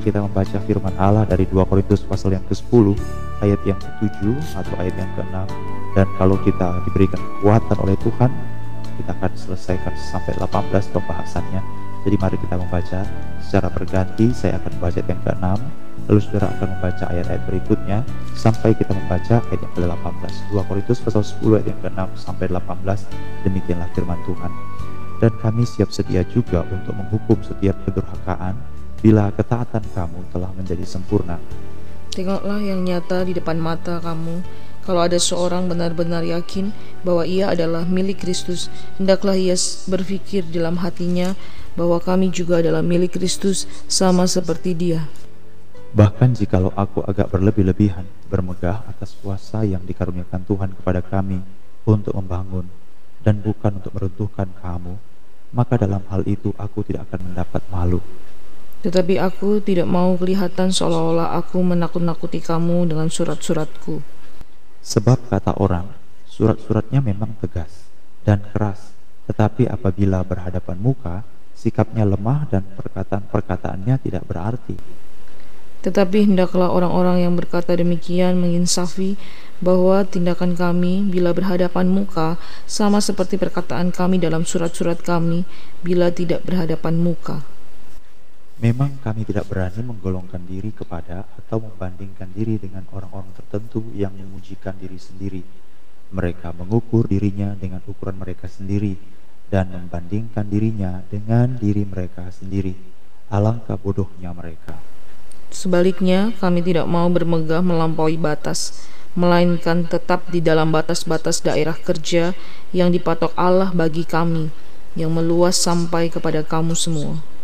mari kita membaca firman Allah dari 2 Korintus pasal yang ke-10 ayat yang ke-7 atau ayat yang ke-6 dan kalau kita diberikan kekuatan oleh Tuhan kita akan selesaikan sampai 18 pembahasannya jadi mari kita membaca. Secara berganti saya akan membaca ayat yang ke-6 lalu saudara akan membaca ayat-ayat berikutnya. Sampai kita membaca ayat yang ke-18 2 Korintus pasal 10 ayat yang ke-6 sampai 18 demikianlah firman Tuhan. Dan kami siap sedia juga untuk menghukum setiap kedurhakaan bila ketaatan kamu telah menjadi sempurna. Tengoklah yang nyata di depan mata kamu. Kalau ada seorang benar-benar yakin bahwa ia adalah milik Kristus, hendaklah ia berpikir dalam hatinya bahwa kami juga adalah milik Kristus sama seperti dia. Bahkan jikalau aku agak berlebih-lebihan, bermegah atas kuasa yang dikaruniakan Tuhan kepada kami untuk membangun dan bukan untuk meruntuhkan kamu, maka dalam hal itu aku tidak akan mendapat malu. Tetapi aku tidak mau kelihatan seolah-olah aku menakut-nakuti kamu dengan surat-suratku. Sebab kata orang, surat-suratnya memang tegas dan keras, tetapi apabila berhadapan muka, sikapnya lemah dan perkataan-perkataannya tidak berarti. Tetapi hendaklah orang-orang yang berkata demikian menginsafi bahwa tindakan kami bila berhadapan muka sama seperti perkataan kami dalam surat-surat kami bila tidak berhadapan muka. Memang kami tidak berani menggolongkan diri kepada atau membandingkan diri dengan orang-orang tertentu yang memujikan diri sendiri. Mereka mengukur dirinya dengan ukuran mereka sendiri dan membandingkan dirinya dengan diri mereka sendiri. Alangkah bodohnya mereka. Sebaliknya, kami tidak mau bermegah melampaui batas, melainkan tetap di dalam batas-batas daerah kerja yang dipatok Allah bagi kami, yang meluas sampai kepada kamu semua.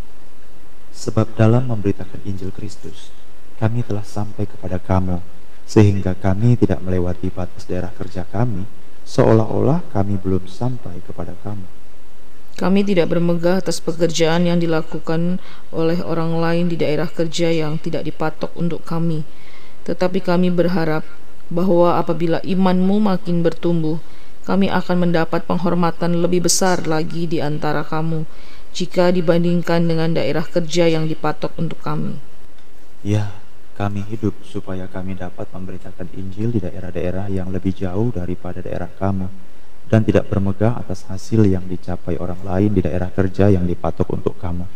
Sebab dalam memberitakan Injil Kristus, kami telah sampai kepada kamu, sehingga kami tidak melewati batas daerah kerja kami, seolah-olah kami belum sampai kepada kamu. Kami tidak bermegah atas pekerjaan yang dilakukan oleh orang lain di daerah kerja yang tidak dipatok untuk kami, tetapi kami berharap bahwa apabila imanmu makin bertumbuh, kami akan mendapat penghormatan lebih besar lagi di antara kamu jika dibandingkan dengan daerah kerja yang dipatok untuk kami. Ya, kami hidup supaya kami dapat memberitakan Injil di daerah-daerah yang lebih jauh daripada daerah kamu dan tidak bermegah atas hasil yang dicapai orang lain di daerah kerja yang dipatok untuk kamu.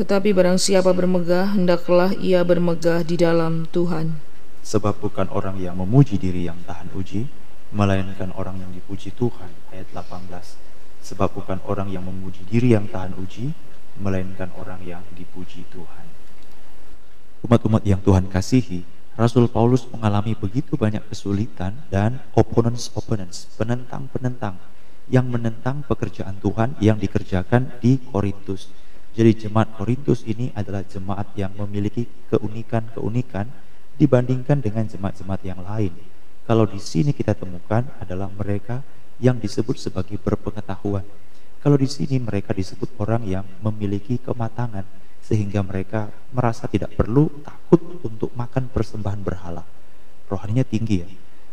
Tetapi barang siapa bermegah, hendaklah ia bermegah di dalam Tuhan. Sebab bukan orang yang memuji diri yang tahan uji, melainkan orang yang dipuji Tuhan. Ayat 18 Sebab bukan orang yang memuji diri yang tahan uji, melainkan orang yang dipuji Tuhan. Umat-umat yang Tuhan kasihi, Rasul Paulus mengalami begitu banyak kesulitan dan opponents-opponents, penentang-penentang yang menentang pekerjaan Tuhan yang dikerjakan di Korintus. Jadi jemaat Korintus ini adalah jemaat yang memiliki keunikan-keunikan dibandingkan dengan jemaat-jemaat yang lain. Kalau di sini kita temukan adalah mereka yang disebut sebagai berpengetahuan. Kalau di sini mereka disebut orang yang memiliki kematangan sehingga mereka merasa tidak perlu takut untuk makan persembahan berhala. Rohaninya tinggi ya.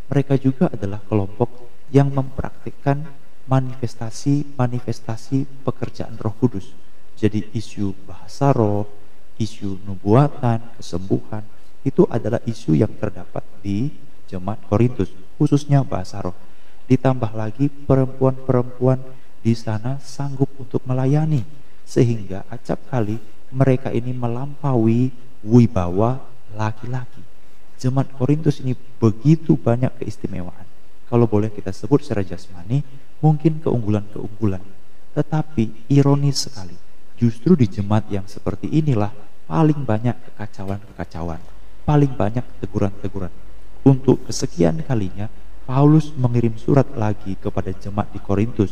Mereka juga adalah kelompok yang mempraktikkan manifestasi-manifestasi pekerjaan Roh Kudus. Jadi isu bahasa roh, isu nubuatan, kesembuhan, itu adalah isu yang terdapat di jemaat Korintus, khususnya bahasa roh. Ditambah lagi perempuan-perempuan di sana sanggup untuk melayani sehingga acap kali mereka ini melampaui wibawa laki-laki. Jemaat Korintus ini begitu banyak keistimewaan. Kalau boleh kita sebut secara jasmani, mungkin keunggulan-keunggulan. Tetapi ironis sekali, justru di jemaat yang seperti inilah paling banyak kekacauan-kekacauan, paling banyak teguran-teguran. Untuk kesekian kalinya Paulus mengirim surat lagi kepada jemaat di Korintus.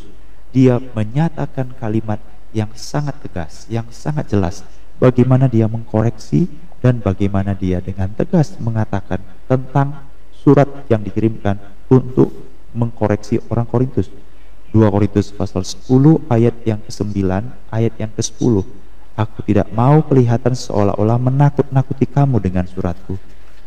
Dia menyatakan kalimat yang sangat tegas, yang sangat jelas bagaimana dia mengkoreksi dan bagaimana dia dengan tegas mengatakan tentang surat yang dikirimkan untuk mengkoreksi orang Korintus. 2 Korintus pasal 10 ayat yang ke-9, ayat yang ke-10. Aku tidak mau kelihatan seolah-olah menakut-nakuti kamu dengan suratku.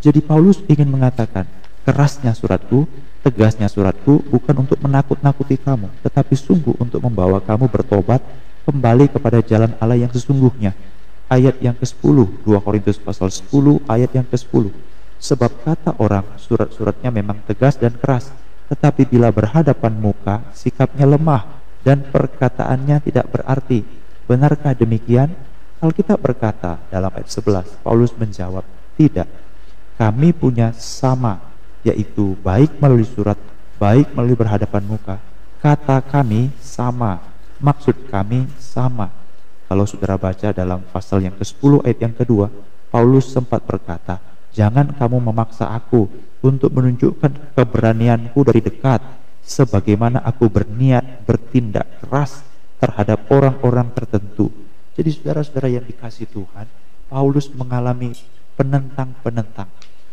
Jadi Paulus ingin mengatakan, kerasnya suratku Tegasnya suratku bukan untuk menakut-nakuti kamu, tetapi sungguh untuk membawa kamu bertobat kembali kepada jalan Allah yang sesungguhnya. ayat yang ke-10, 2 Korintus pasal 10 ayat yang ke-10. Sebab kata orang, surat-suratnya memang tegas dan keras, tetapi bila berhadapan muka, sikapnya lemah dan perkataannya tidak berarti. Benarkah demikian? Alkitab berkata dalam ayat 11, Paulus menjawab, tidak. Kami punya sama, yaitu baik melalui surat, baik melalui berhadapan muka. Kata kami sama, maksud kami sama kalau saudara baca dalam pasal yang ke-10 ayat yang kedua, Paulus sempat berkata, Jangan kamu memaksa aku untuk menunjukkan keberanianku dari dekat, sebagaimana aku berniat bertindak keras terhadap orang-orang tertentu. Jadi saudara-saudara yang dikasih Tuhan, Paulus mengalami penentang-penentang.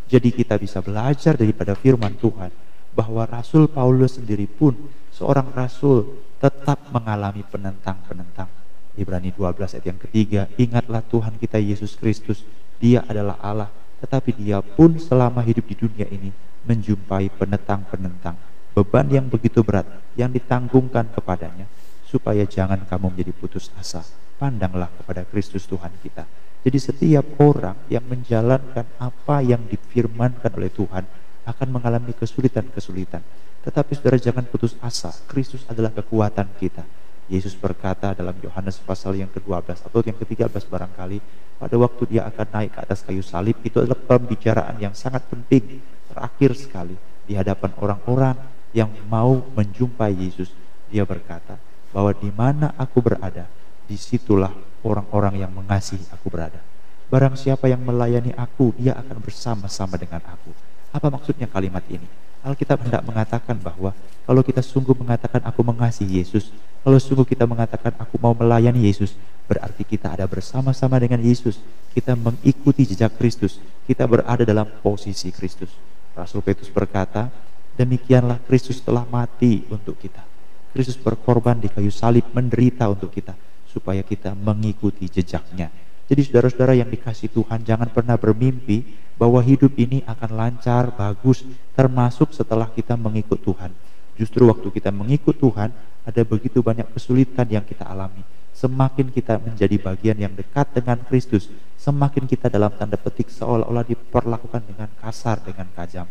Jadi kita bisa belajar daripada firman Tuhan bahwa Rasul Paulus sendiri pun seorang rasul tetap mengalami penentang-penentang Ibrani 12 ayat yang ketiga, ingatlah Tuhan kita Yesus Kristus, dia adalah Allah, tetapi dia pun selama hidup di dunia ini menjumpai penentang-penentang, beban yang begitu berat yang ditanggungkan kepadanya, supaya jangan kamu menjadi putus asa. Pandanglah kepada Kristus Tuhan kita. Jadi setiap orang yang menjalankan apa yang difirmankan oleh Tuhan akan mengalami kesulitan-kesulitan. Tetapi saudara jangan putus asa, Kristus adalah kekuatan kita. Yesus berkata dalam Yohanes pasal yang ke-12 atau yang ke-13 barangkali pada waktu dia akan naik ke atas kayu salib itu adalah pembicaraan yang sangat penting terakhir sekali di hadapan orang-orang yang mau menjumpai Yesus. Dia berkata bahwa di mana aku berada di situlah orang-orang yang mengasihi aku berada barang siapa yang melayani aku dia akan bersama-sama dengan aku apa maksudnya kalimat ini Alkitab hendak mengatakan bahwa kalau kita sungguh mengatakan aku mengasihi Yesus, kalau sungguh kita mengatakan aku mau melayani Yesus, berarti kita ada bersama-sama dengan Yesus. Kita mengikuti jejak Kristus. Kita berada dalam posisi Kristus. Rasul Petrus berkata, demikianlah Kristus telah mati untuk kita. Kristus berkorban di kayu salib menderita untuk kita supaya kita mengikuti jejaknya. Jadi saudara-saudara yang dikasih Tuhan jangan pernah bermimpi bahwa hidup ini akan lancar, bagus, termasuk setelah kita mengikut Tuhan. Justru waktu kita mengikut Tuhan, ada begitu banyak kesulitan yang kita alami. Semakin kita menjadi bagian yang dekat dengan Kristus, semakin kita dalam tanda petik seolah-olah diperlakukan dengan kasar, dengan kajam.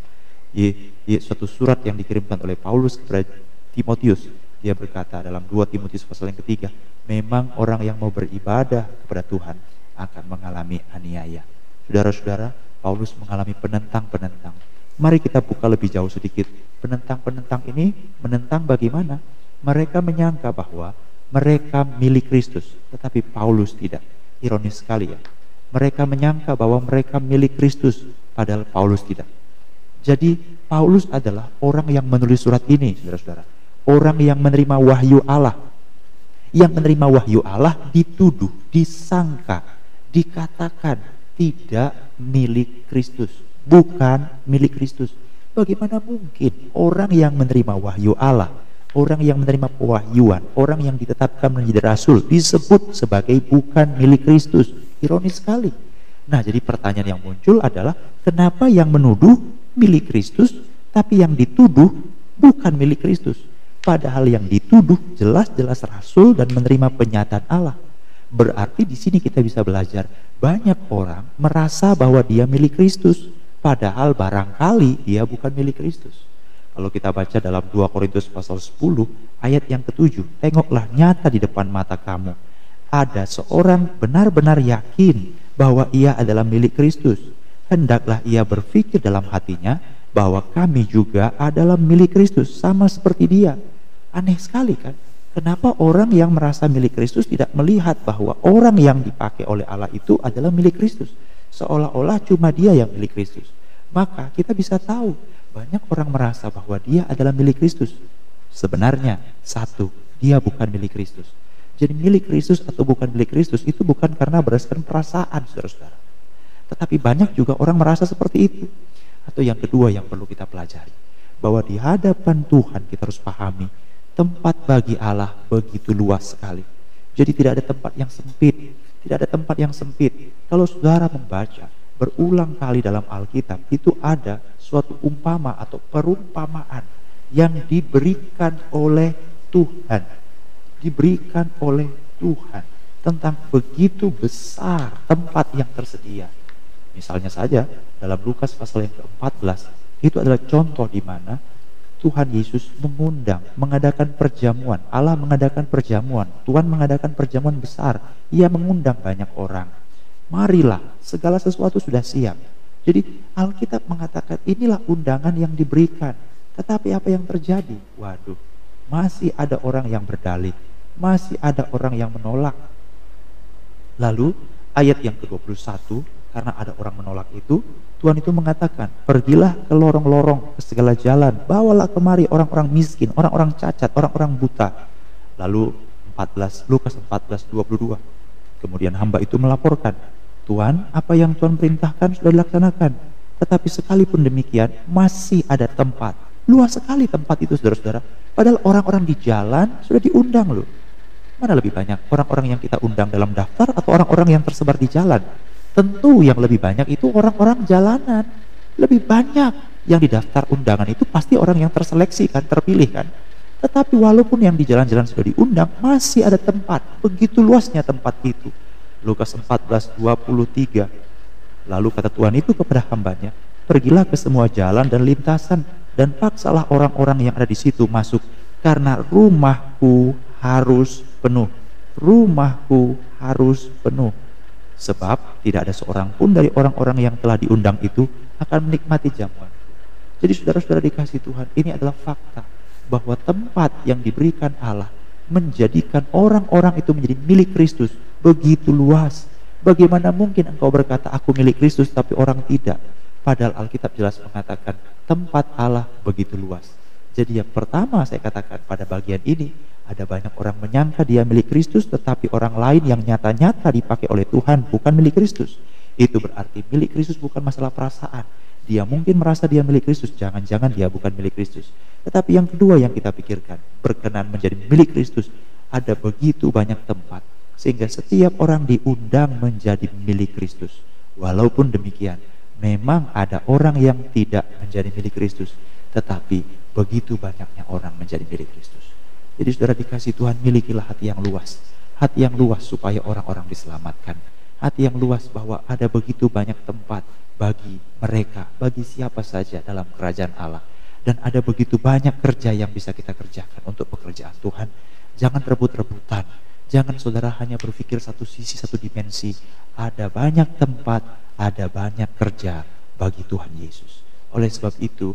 Ye, ye, suatu surat yang dikirimkan oleh Paulus kepada Timotius, dia berkata dalam 2 Timotius pasal yang ketiga, memang orang yang mau beribadah kepada Tuhan akan mengalami aniaya. Saudara-saudara, Paulus mengalami penentang-penentang. Mari kita buka lebih jauh sedikit. Penentang-penentang ini menentang bagaimana? Mereka menyangka bahwa mereka milik Kristus, tetapi Paulus tidak. Ironis sekali ya. Mereka menyangka bahwa mereka milik Kristus, padahal Paulus tidak. Jadi Paulus adalah orang yang menulis surat ini, saudara-saudara. Orang yang menerima wahyu Allah. Yang menerima wahyu Allah dituduh, disangka dikatakan tidak milik Kristus, bukan milik Kristus. Bagaimana mungkin orang yang menerima wahyu Allah, orang yang menerima pewahyuan, orang yang ditetapkan menjadi rasul disebut sebagai bukan milik Kristus? Ironis sekali. Nah, jadi pertanyaan yang muncul adalah kenapa yang menuduh milik Kristus tapi yang dituduh bukan milik Kristus? Padahal yang dituduh jelas-jelas rasul dan menerima penyataan Allah. Berarti di sini kita bisa belajar banyak orang merasa bahwa dia milik Kristus, padahal barangkali dia bukan milik Kristus. Kalau kita baca dalam 2 Korintus pasal 10 ayat yang ketujuh, tengoklah nyata di depan mata kamu. Ada seorang benar-benar yakin bahwa ia adalah milik Kristus. Hendaklah ia berpikir dalam hatinya bahwa kami juga adalah milik Kristus sama seperti dia. Aneh sekali kan? Kenapa orang yang merasa milik Kristus tidak melihat bahwa orang yang dipakai oleh Allah itu adalah milik Kristus? Seolah-olah cuma dia yang milik Kristus. Maka kita bisa tahu banyak orang merasa bahwa dia adalah milik Kristus. Sebenarnya satu, dia bukan milik Kristus. Jadi milik Kristus atau bukan milik Kristus itu bukan karena berdasarkan perasaan saudara-saudara. Tetapi banyak juga orang merasa seperti itu. Atau yang kedua yang perlu kita pelajari. Bahwa di hadapan Tuhan kita harus pahami tempat bagi Allah begitu luas sekali. Jadi tidak ada tempat yang sempit, tidak ada tempat yang sempit. Kalau saudara membaca berulang kali dalam Alkitab itu ada suatu umpama atau perumpamaan yang diberikan oleh Tuhan. Diberikan oleh Tuhan. tentang begitu besar tempat yang tersedia. Misalnya saja dalam Lukas pasal yang ke-14 itu adalah contoh di mana Tuhan Yesus mengundang, mengadakan perjamuan. Allah mengadakan perjamuan. Tuhan mengadakan perjamuan besar. Ia mengundang banyak orang. Marilah, segala sesuatu sudah siap. Jadi Alkitab mengatakan inilah undangan yang diberikan. Tetapi apa yang terjadi? Waduh, masih ada orang yang berdalih. Masih ada orang yang menolak. Lalu ayat yang ke-21, karena ada orang menolak itu, Tuhan itu mengatakan, pergilah ke lorong-lorong, ke segala jalan, bawalah kemari orang-orang miskin, orang-orang cacat, orang-orang buta. Lalu 14, Lukas 14, 22. Kemudian hamba itu melaporkan, Tuhan, apa yang Tuhan perintahkan sudah dilaksanakan. Tetapi sekalipun demikian, masih ada tempat. Luas sekali tempat itu, saudara-saudara. Padahal orang-orang di jalan sudah diundang loh. Mana lebih banyak orang-orang yang kita undang dalam daftar atau orang-orang yang tersebar di jalan? Tentu yang lebih banyak itu orang-orang jalanan. Lebih banyak yang di daftar undangan itu pasti orang yang terseleksi kan, terpilih kan. Tetapi walaupun yang di jalan-jalan sudah diundang, masih ada tempat. Begitu luasnya tempat itu. Lukas 14, 23. Lalu kata Tuhan itu kepada hambanya, pergilah ke semua jalan dan lintasan dan paksalah orang-orang yang ada di situ masuk karena rumahku harus penuh. Rumahku harus penuh. Sebab tidak ada seorang pun dari orang-orang yang telah diundang itu akan menikmati jamuan. Jadi saudara-saudara dikasih Tuhan, ini adalah fakta bahwa tempat yang diberikan Allah menjadikan orang-orang itu menjadi milik Kristus begitu luas. Bagaimana mungkin engkau berkata aku milik Kristus tapi orang tidak? Padahal Alkitab jelas mengatakan tempat Allah begitu luas. Jadi yang pertama saya katakan pada bagian ini ada banyak orang menyangka dia milik Kristus, tetapi orang lain yang nyata-nyata dipakai oleh Tuhan bukan milik Kristus. Itu berarti milik Kristus bukan masalah perasaan. Dia mungkin merasa dia milik Kristus, jangan-jangan dia bukan milik Kristus. Tetapi yang kedua yang kita pikirkan, berkenan menjadi milik Kristus, ada begitu banyak tempat. Sehingga setiap orang diundang menjadi milik Kristus. Walaupun demikian, memang ada orang yang tidak menjadi milik Kristus. Tetapi begitu banyaknya orang menjadi milik Kristus. Jadi saudara dikasih Tuhan milikilah hati yang luas. Hati yang luas supaya orang-orang diselamatkan. Hati yang luas bahwa ada begitu banyak tempat bagi mereka, bagi siapa saja dalam kerajaan Allah. Dan ada begitu banyak kerja yang bisa kita kerjakan untuk pekerjaan Tuhan. Jangan rebut-rebutan. Jangan saudara hanya berpikir satu sisi, satu dimensi. Ada banyak tempat, ada banyak kerja bagi Tuhan Yesus. Oleh sebab itu,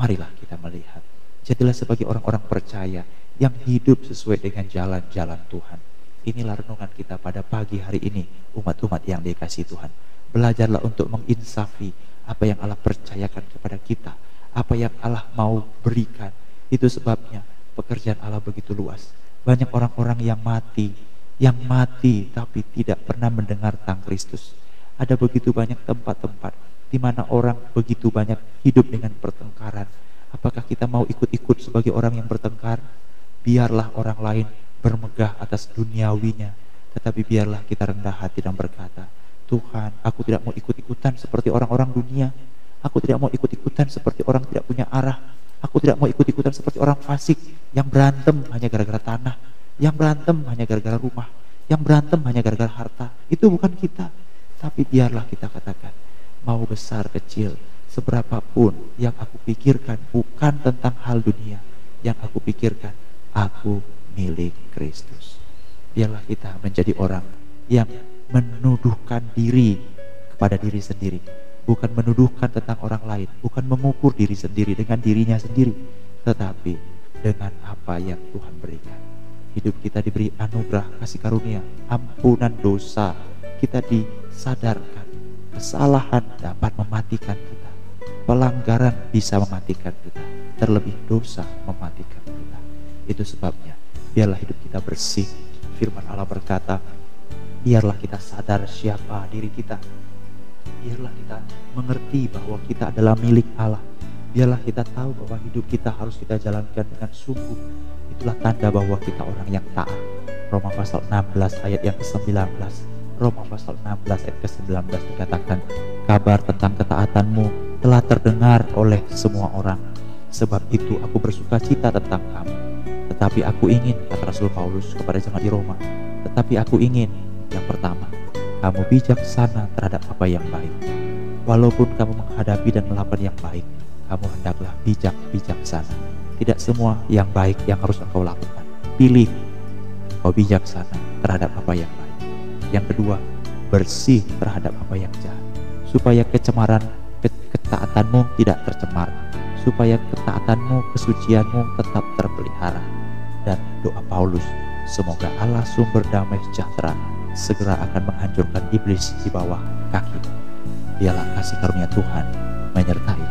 marilah kita melihat. Jadilah sebagai orang-orang percaya yang hidup sesuai dengan jalan-jalan Tuhan. Inilah renungan kita pada pagi hari ini, umat-umat yang dikasih Tuhan. Belajarlah untuk menginsafi apa yang Allah percayakan kepada kita, apa yang Allah mau berikan. Itu sebabnya pekerjaan Allah begitu luas. Banyak orang-orang yang mati, yang mati tapi tidak pernah mendengar tentang Kristus. Ada begitu banyak tempat-tempat di mana orang begitu banyak hidup dengan pertengkaran. Apakah kita mau ikut-ikut sebagai orang yang bertengkar? Biarlah orang lain bermegah atas duniawinya, tetapi biarlah kita rendah hati dan berkata, Tuhan, aku tidak mau ikut-ikutan seperti orang-orang dunia. Aku tidak mau ikut-ikutan seperti orang tidak punya arah. Aku tidak mau ikut-ikutan seperti orang fasik yang berantem hanya gara-gara tanah, yang berantem hanya gara-gara rumah, yang berantem hanya gara-gara harta. Itu bukan kita. Tapi biarlah kita katakan, mau besar kecil, seberapapun yang aku pikirkan bukan tentang hal dunia. Yang aku pikirkan aku milik Kristus. Biarlah kita menjadi orang yang menuduhkan diri kepada diri sendiri, bukan menuduhkan tentang orang lain, bukan mengukur diri sendiri dengan dirinya sendiri, tetapi dengan apa yang Tuhan berikan. Hidup kita diberi anugerah kasih karunia, ampunan dosa, kita disadarkan kesalahan dapat mematikan kita. Pelanggaran bisa mematikan kita, terlebih dosa mematikan. Itu sebabnya, biarlah hidup kita bersih. Firman Allah berkata, biarlah kita sadar siapa diri kita. Biarlah kita mengerti bahwa kita adalah milik Allah. Biarlah kita tahu bahwa hidup kita harus kita jalankan dengan sungguh. Itulah tanda bahwa kita orang yang taat. Roma pasal 16 ayat yang ke-19. Roma pasal 16 ayat ke-19 dikatakan, kabar tentang ketaatanmu telah terdengar oleh semua orang. Sebab itu aku bersuka cita tentang kamu tetapi aku ingin, kata Rasul Paulus kepada jemaat di Roma, Tetapi aku ingin, yang pertama, kamu bijaksana terhadap apa yang baik. Walaupun kamu menghadapi dan melakukan yang baik, kamu hendaklah bijak bijaksana. Tidak semua yang baik yang harus engkau lakukan. Pilih engkau bijaksana terhadap apa yang baik. Yang kedua, bersih terhadap apa yang jahat. Supaya kecemaran ketaatanmu tidak tercemar. Supaya ketaatanmu, kesucianmu tetap terpelihara. Dan doa Paulus, semoga Allah sumber damai sejahtera segera akan menghancurkan iblis di bawah kaki. Dialah kasih karunia Tuhan menyertai